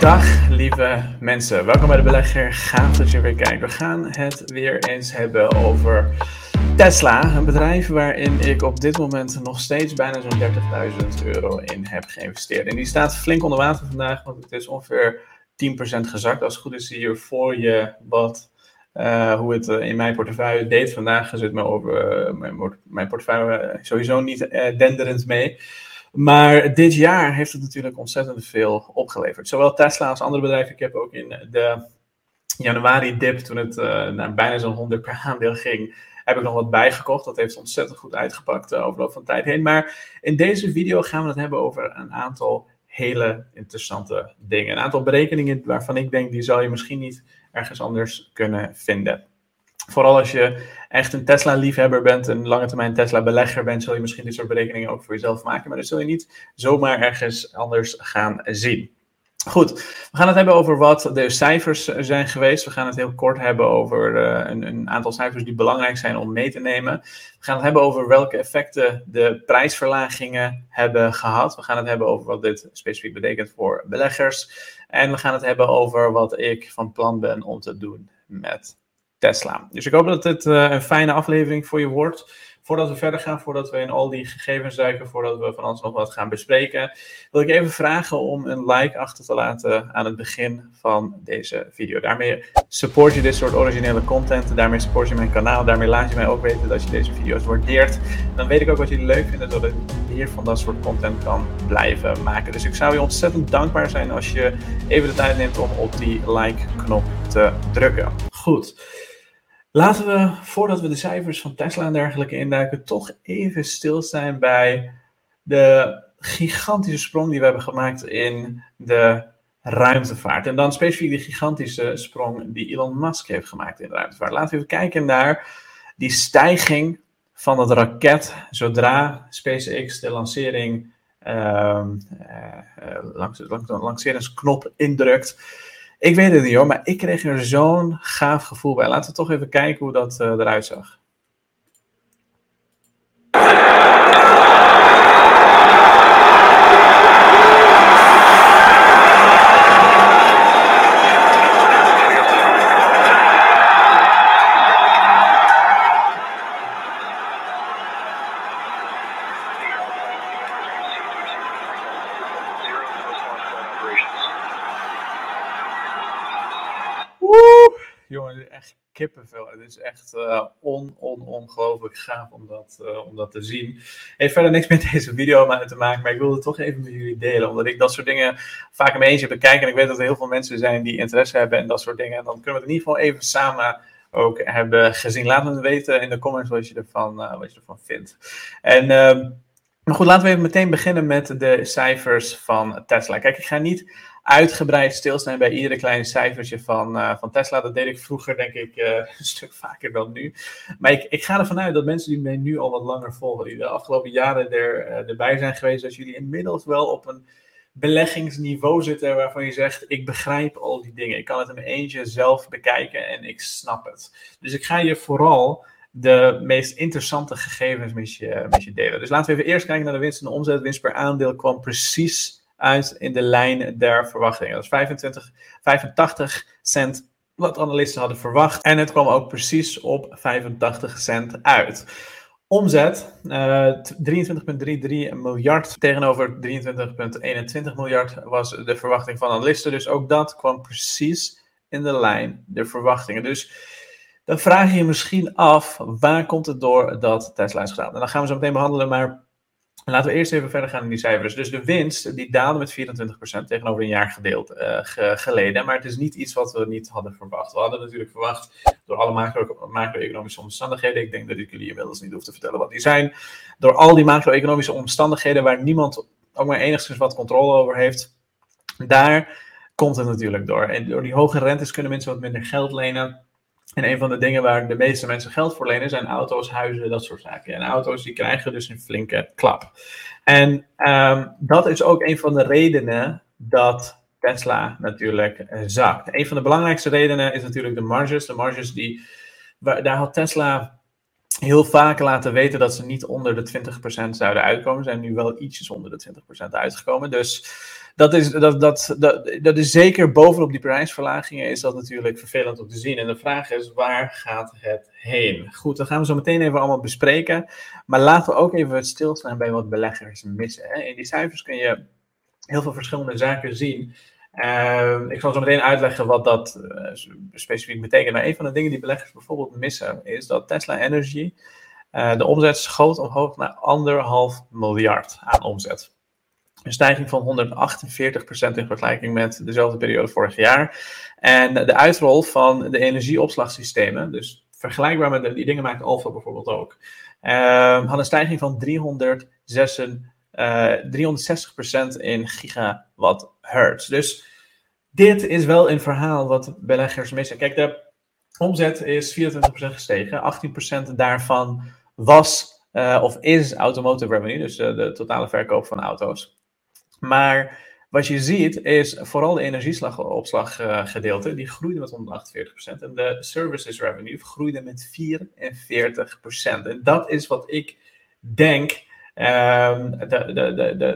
Dag lieve mensen, welkom bij de belegger. Gaaf dat je weer kijkt. We gaan het weer eens hebben over Tesla, een bedrijf waarin ik op dit moment nog steeds bijna zo'n 30.000 euro in heb geïnvesteerd. En die staat flink onder water vandaag, want het is ongeveer 10% gezakt. Als het goed is, zie je voor je wat, uh, hoe het in mijn portefeuille deed vandaag. Zit me over uh, mijn, mijn, portefeuille sowieso niet denderend mee. Maar dit jaar heeft het natuurlijk ontzettend veel opgeleverd. Zowel Tesla als andere bedrijven. Ik heb ook in de januari dip, toen het uh, naar bijna zo'n 100 per aandeel ging, heb ik nog wat bijgekocht. Dat heeft ontzettend goed uitgepakt over de loop van tijd heen. Maar in deze video gaan we het hebben over een aantal hele interessante dingen. Een aantal berekeningen waarvan ik denk, die zal je misschien niet ergens anders kunnen vinden. Vooral als je echt een Tesla-liefhebber bent, een lange termijn Tesla-belegger bent, zul je misschien dit soort berekeningen ook voor jezelf maken. Maar dat zul je niet zomaar ergens anders gaan zien. Goed, we gaan het hebben over wat de cijfers zijn geweest. We gaan het heel kort hebben over een, een, aantal cijfers die belangrijk zijn om mee te nemen. We gaan het hebben over welke effecten de prijsverlagingen hebben gehad. We gaan het hebben over wat dit specifiek betekent voor beleggers. En we gaan het hebben over wat ik van plan ben om te doen met Tesla. Dus ik hoop dat dit uh, een fijne aflevering voor je wordt. Voordat we verder gaan, voordat we in al die gegevens duiken, voordat we van alles nog wat gaan bespreken, wil ik even vragen om een like achter te laten aan het begin van deze video. Daarmee support je dit soort originele content, daarmee support je mijn kanaal, daarmee laat je mij ook weten dat je deze video's waardeert. Dan weet ik ook wat jullie leuk vinden, zodat ik meer van dat soort content kan blijven maken. Dus ik zou je ontzettend dankbaar zijn als je even de tijd neemt om op die like-knop te drukken. Goed. Laten we, voordat we de cijfers van Tesla en dergelijke induiken, toch even stilstaan bij de gigantische sprong die we hebben gemaakt in de ruimtevaart. En dan specifiek de gigantische sprong die Elon Musk heeft gemaakt in de ruimtevaart. Laten we even kijken naar die stijging van het raket zodra SpaceX de lancering, uh, uh, langs, langs, lanceringsknop indrukt. Ik weet het niet hoor, maar ik kreeg er zo'n gaaf gevoel bij. Laten we toch even kijken hoe dat uh, eruit zag. Jongen, echt kippenvel. Het is echt uh, on, on, ongelooflijk gaaf om dat, uh, om dat te zien. Heeft verder niks met deze video te maken, maar ik wilde het toch even met jullie delen. Omdat ik dat soort dingen vaak in mijn eentje bekijk. En ik weet dat er heel veel mensen zijn die interesse hebben in dat soort dingen. En dan kunnen we het in ieder geval even samen ook hebben gezien. Laat me weten in de comments wat je ervan, uh, wat je ervan vindt. En... Maar goed, laten we even meteen beginnen met de cijfers van Tesla. Kijk, ik ga niet uitgebreid stilstaan bij iedere kleine cijfertje van, uh, van Tesla. Dat deed ik vroeger, denk ik, uh, een stuk vaker dan nu. Maar ik, ik ga ervan uit dat mensen die mij nu al wat langer volgen, die de afgelopen jaren er, uh, erbij zijn geweest, dat jullie inmiddels wel op een beleggingsniveau zitten waarvan je zegt: Ik begrijp al die dingen. Ik kan het in mijn eentje zelf bekijken en ik snap het. Dus ik ga je vooral de meest interessante gegevens met je, met je delen. Dus laten we even eerst kijken naar de winst en de omzet. Winst per aandeel kwam precies uit in de lijn der verwachtingen. Dat is 25, 85 cent wat analisten hadden verwacht. En het kwam ook precies op 85 cent uit. Omzet, uh, 23,33 miljard tegenover 23,21 miljard was de verwachting van analisten. Dus ook dat kwam precies in de lijn der verwachtingen. Dus dan vraag je je misschien af, waar komt het door dat Tesla is gedaan? En dan gaan we zo meteen behandelen, maar Laten we eerst even verder gaan in die cijfers. Dus de winst die daalde met 24% tegenover een jaar gedeeld, uh, geleden. Maar het is niet iets wat we niet hadden verwacht. We hadden natuurlijk verwacht door alle macro, macro-economische omstandigheden. Ik denk dat ik jullie inmiddels niet hoef te vertellen wat die zijn. Door al die macro-economische omstandigheden waar niemand ook maar enigszins wat controle over heeft. Daar komt het natuurlijk door. En door die hoge rentes kunnen mensen wat minder geld lenen. En een van de dingen waar de meeste mensen geld voor lenen zijn auto's, huizen, dat soort zaken. En auto's die krijgen dus een flinke klap. En um, dat is ook een van de redenen dat Tesla natuurlijk eh, zakt. Een van de belangrijkste redenen is natuurlijk de marges. De marges die, daar had Tesla heel vaak laten weten dat ze niet onder de 20% zouden uitkomen. Ze zijn nu wel ietsjes onder de 20% uitgekomen. Dus dat is, dat, dat, dat, dat is zeker bovenop die prijsverlagingen is dat natuurlijk vervelend om te zien. En de vraag is, waar gaat het heen? Goed, dat gaan we zo meteen even allemaal bespreken. Maar laten we ook even stilstaan bij wat beleggers missen. Hè. In die cijfers kun je heel veel verschillende zaken zien. Uh, ik zal zo meteen uitleggen wat dat uh, specifiek betekent. Maar een van de dingen die beleggers bijvoorbeeld missen is dat Tesla Energy, uh, de omzet schoot omhoog naar anderhalf miljard aan omzet. Een stijging van 148% in vergelijking met dezelfde periode vorig jaar. En de uitrol van de energieopslagsystemen, dus vergelijkbaar met die dingen maakt Alpha bijvoorbeeld ook, uh, had een stijging van 366 uh, 360% in gigawatt hertz. Dus dit is wel een verhaal wat beleggers missen. Kijk, de omzet is 24% gestegen. 18% daarvan was uh, of is automotive revenue, dus de, totale verkoop van auto's. Maar wat je ziet is vooral de energieopslaggedeelte, uh, die groeide met 148%. En de services revenue groeide met 44%. En dat is wat ik denk Um,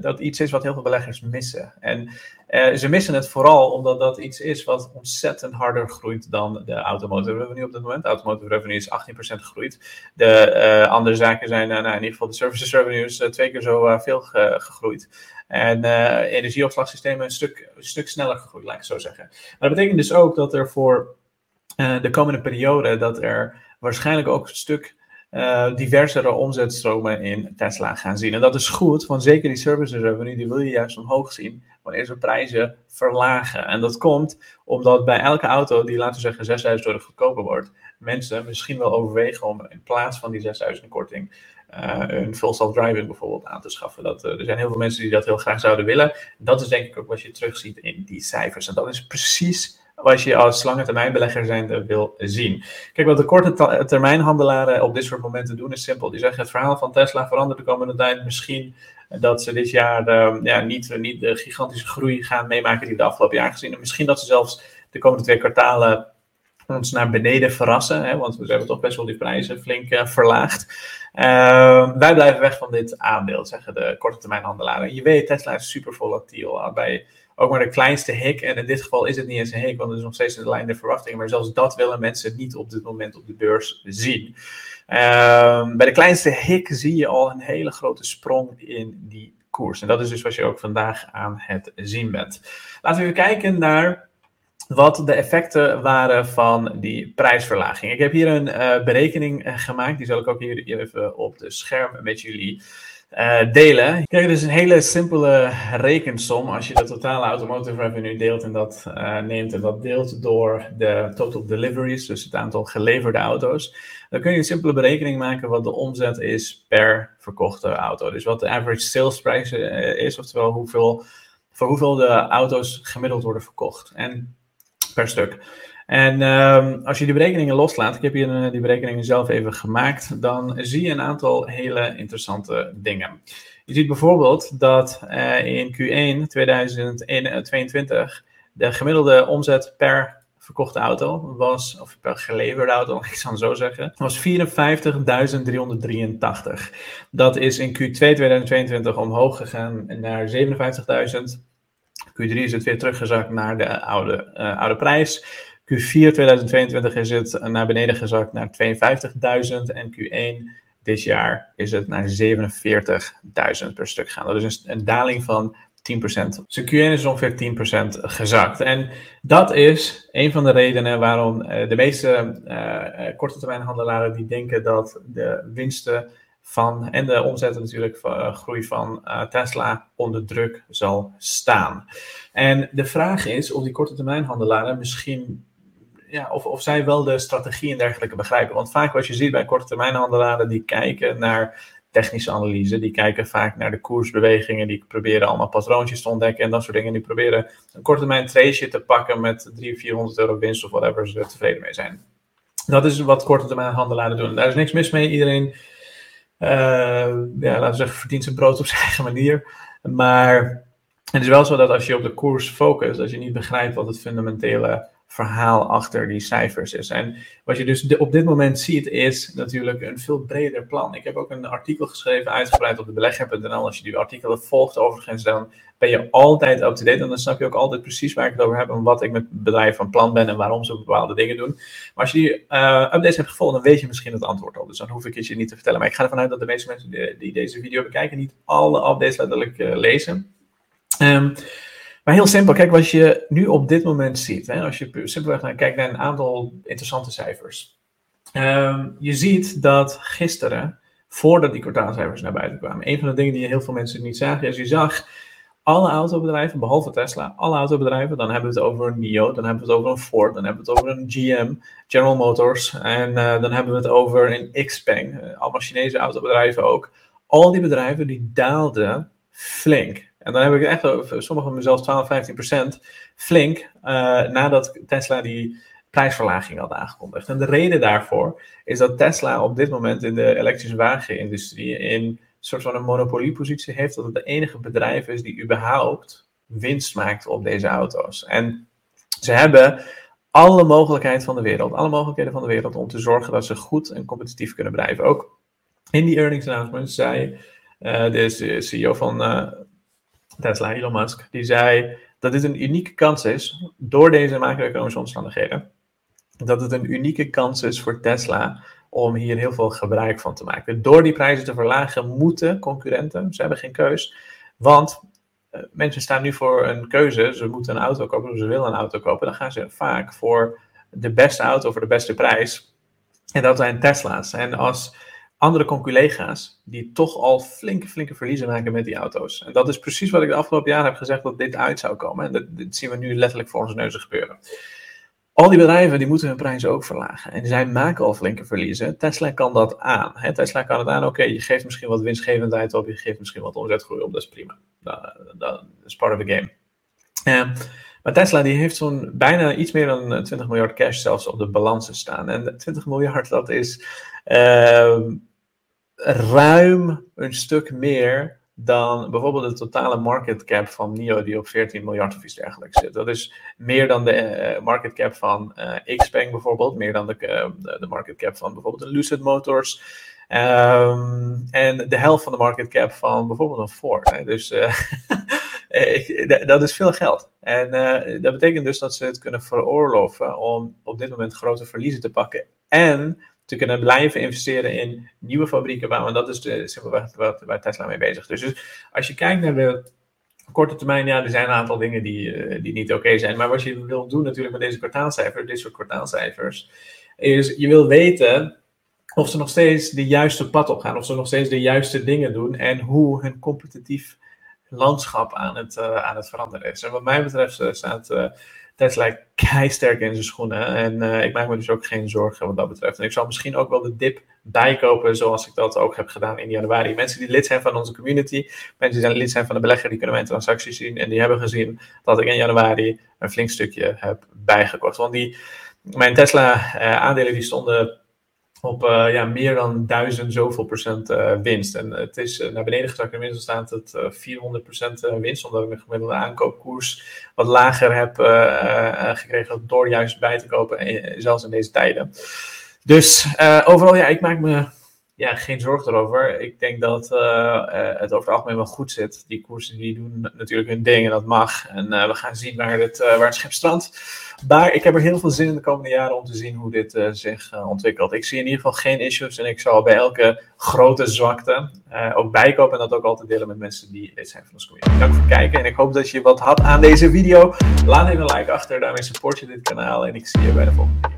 dat iets is wat heel veel beleggers missen. En uh, ze missen het vooral omdat dat iets is wat ontzettend harder groeit dan de automotive revenue op dit moment. De automotive revenue is 18% gegroeid. De uh, andere zaken zijn, uh, nou, in ieder geval de services revenue is twee keer zo veel ge gegroeid. En energieopslagsystemen een stuk, stuk sneller gegroeid, laat ik zo zeggen. Maar dat betekent dus ook dat er voor de komende periode, dat er waarschijnlijk ook een stuk uh, diversere omzetstromen in Tesla gaan zien. En dat is goed, want zeker die services revenue, die wil je juist omhoog zien wanneer ze prijzen verlagen. En dat komt omdat bij elke auto die, laten we zeggen, 6000 euro goedkoper wordt, mensen misschien wel overwegen om in plaats van die 6000 korting een full self-driving bijvoorbeeld aan te schaffen. Dat, uh, er zijn heel veel mensen die dat heel graag zouden willen. Dat is denk ik ook wat je terugziet in die cijfers. En dat is precies wat je als lange termijn belegger zijnde wil zien. Kijk, wat de korte termijn handelaren op dit soort momenten doen is simpel. Die zeggen het verhaal van Tesla verandert de komende tijd misschien dat ze dit jaar uh, ja, niet, niet de gigantische groei gaan meemaken die we de afgelopen jaar gezien hebben. Misschien dat ze zelfs de komende twee kwartalen ons naar beneden verrassen, hè, want we hebben toch best wel die prijzen flink uh, verlaagd. Uh, wij blijven weg van dit aandeel, zeggen de korte termijn handelaren. Je weet, Tesla is super volatiel. Bij ook maar de kleinste hik. En in dit geval is het niet eens een hik, want het is nog steeds de lijn der verwachtingen. Maar zelfs dat willen mensen niet op dit moment op de beurs zien. Ehm, bij de kleinste hik zie je al een hele grote sprong in die koers. En dat is dus wat je ook vandaag aan het zien bent. Laten we even kijken naar wat de effecten waren van die prijsverlaging. Ik heb hier een uh, berekening uh, gemaakt, die zal ik ook hier even op de scherm met jullie uh, delen. Kijk, is een hele simpele rekensom. Als je de totale automotive revenue deelt en dat uh, neemt en dat deelt door de total deliveries, dus het aantal geleverde auto's, dan kun je een simpele berekening maken wat de omzet is per verkochte auto. Dus wat de average sales price uh, is, oftewel hoeveel, voor hoeveel de auto's gemiddeld worden verkocht. En per stuk. En um, als je die berekeningen loslaat, ik heb hier uh, die berekeningen zelf even gemaakt, dan zie je een aantal hele interessante dingen. Je ziet bijvoorbeeld dat uh, in Q1 2022 de gemiddelde omzet per verkochte auto was, of per geleverde auto, ik zal het zo zeggen, was 54.383. Dat is in Q2 2022 omhoog gegaan naar 57.000. Q3 is het weer teruggezakt naar de oude, uh, oude prijs. Q4 2022 is het naar beneden gezakt naar 52.000 en Q1 dit jaar is het naar 47.000 per stuk gaan. Dat is een, een daling van 10%. Dus Q1 is ongeveer 10% gezakt. En dat is een van de redenen waarom uh, de meeste uh, korte termijn die denken dat de winsten van en de omzet natuurlijk uh, groei van Tesla onder druk zal staan. En de vraag is of die korte termijn handelaren misschien ja, of, of zij wel de strategie en dergelijke begrijpen. Want vaak wat je ziet bij korte termijn handelaren, die kijken naar technische analyse, die kijken vaak naar de koersbewegingen, die proberen allemaal patroontjes te ontdekken en dat soort dingen. Die proberen een korte termijn te pakken met 300, 400 euro winst of whatever ze er tevreden mee zijn. Dat is wat korte termijn handelaren doen. Daar is niks mis mee. Iedereen, uh, ja, laten we zeggen, verdient zijn brood op zijn eigen manier. Maar het is wel zo dat als je op de koers focust, als je niet begrijpt wat het fundamentele verhaal achter die cijfers is. En wat je dus op dit moment ziet, is natuurlijk een veel breder plan. Ik heb ook een artikel geschreven, uitgebreid op de belegger.nl. Als je die artikelen volgt, overigens, dan ben je altijd up-to-date. En dan snap je ook altijd precies waar ik het over heb en wat ik met bedrijven van plan ben en waarom ze bepaalde dingen doen. Maar als je die uh, updates hebt gevolgd, dan weet je misschien het antwoord al. Dus dan hoef ik het je niet te vertellen. Maar ik ga ervan uit dat de meeste mensen die, deze video bekijken, niet alle updates letterlijk uh, lezen. Um, maar heel simpel, kijk wat je nu op dit moment ziet. Hè, als je simpelweg naar, kijkt naar een aantal interessante cijfers. Um, je ziet dat gisteren, voordat die kwartaalcijfers naar buiten kwamen, een van de dingen die heel veel mensen niet zagen, is je zag alle autobedrijven, behalve Tesla, alle autobedrijven, dan hebben we het over een NIO, dan hebben we het over een Ford, dan hebben we het over een GM, General Motors, en uh, dan hebben we het over een Xpeng, uh, allemaal Chinese autobedrijven ook. Al die bedrijven die daalden flink. En dan heb ik echt over sommige van mezelf 12, 15 procent flink uh, nadat Tesla die prijsverlaging had aangekondigd. En de reden daarvoor is dat Tesla op dit moment in de elektrische wagenindustrie in een soort van een monopoliepositie heeft, dat het de enige bedrijf is die überhaupt winst maakt op deze auto's. En ze hebben alle mogelijkheid van de wereld, alle mogelijkheden van de wereld om te zorgen dat ze goed en competitief kunnen blijven. Ook in die earnings announcement zei uh, de CEO van uh, Tesla, Elon Musk, die zei dat dit een unieke kans is door deze macro-economische omstandigheden. Dat het een unieke kans is voor Tesla om hier heel veel gebruik van te maken. Door die prijzen te verlagen moeten concurrenten, ze hebben geen keus, want uh, mensen staan nu voor een keuze, ze moeten een auto kopen of ze willen een auto kopen, dan gaan ze vaak voor de beste auto voor de beste prijs. En dat zijn Tesla's. En als andere conculega's die toch al flinke, flinke verliezen maken met die auto's. En dat is precies wat ik de afgelopen jaren heb gezegd dat dit uit zou komen. En dat, zien we nu letterlijk voor onze neuzen gebeuren. Al die bedrijven die moeten hun prijzen ook verlagen. En zij maken al flinke verliezen. Tesla kan dat aan. Tesla kan het aan. Oké, je geeft misschien wat winstgevendheid op. Je geeft misschien wat omzetgroei op. Dat is prima. Dat, is part of the game. Uh, maar Tesla die heeft zo'n bijna iets meer dan 20 miljard cash zelfs op de balansen staan. En 20 miljard dat is uh, ruim een stuk meer dan bijvoorbeeld de totale market cap van NIO die op 14 miljard of iets dergelijks zit. Dat is meer dan de uh, market cap van uh, Xpeng bijvoorbeeld, meer dan de, de market cap van bijvoorbeeld de Lucid Motors. Um, en de helft van de market cap van bijvoorbeeld een Ford. Hè. Dus dat is veel geld. En dat betekent dus dat ze het kunnen veroorloven om op dit moment grote verliezen te pakken. En te kunnen blijven investeren in nieuwe fabrieken. Want dat is de, simpelweg wat, waar Tesla mee bezig is. Dus als je kijkt naar de korte termijn, ja, er zijn een aantal dingen die, uh, die niet oké zijn. Maar wat je wil doen natuurlijk met deze kwartaalcijfers, dit soort kwartaalcijfers, is je wil weten of ze nog steeds de juiste pad op gaan, of ze nog steeds de juiste dingen doen en hoe hun competitief landschap aan het, uh, aan het veranderen is. En wat mij betreft uh, staat Tesla sterk in zijn schoenen. En uh, ik maak me dus ook geen zorgen wat dat betreft. En ik zal misschien ook wel de dip bijkopen, zoals ik dat ook heb gedaan in januari. Mensen die lid zijn van onze community, mensen die lid zijn van de belegger, die kunnen mijn transacties zien. En die hebben gezien dat ik in januari een flink stukje heb bijgekocht. Want die, mijn Tesla uh, aandelen die stonden op uh, ja, meer dan duizend zoveel procent uh, winst. En het is uh, naar beneden gezakt. Inmiddels staat het 400 procent winst, omdat ik een gemiddelde aankoopkoers wat lager heb gekregen door juist bij te kopen, zelfs in deze tijden. Dus overal, ja, ik maak me ja, geen zorgen erover. Ik denk dat het over het algemeen wel goed zit. Die koersen die doen natuurlijk hun ding en dat mag. En we gaan zien waar het, waar het schip strandt. Maar ik heb er heel veel zin in de komende jaren om te zien hoe dit zich ontwikkelt. Ik zie in ieder geval geen issues en ik zal bij elke grote zwakte ook bijkopen en dat ook altijd delen met mensen die lid zijn van de community. Dank voor het kijken en ik hoop dat je wat had aan deze video. Laat even een like achter, daarmee support je dit kanaal en ik zie je bij de volgende.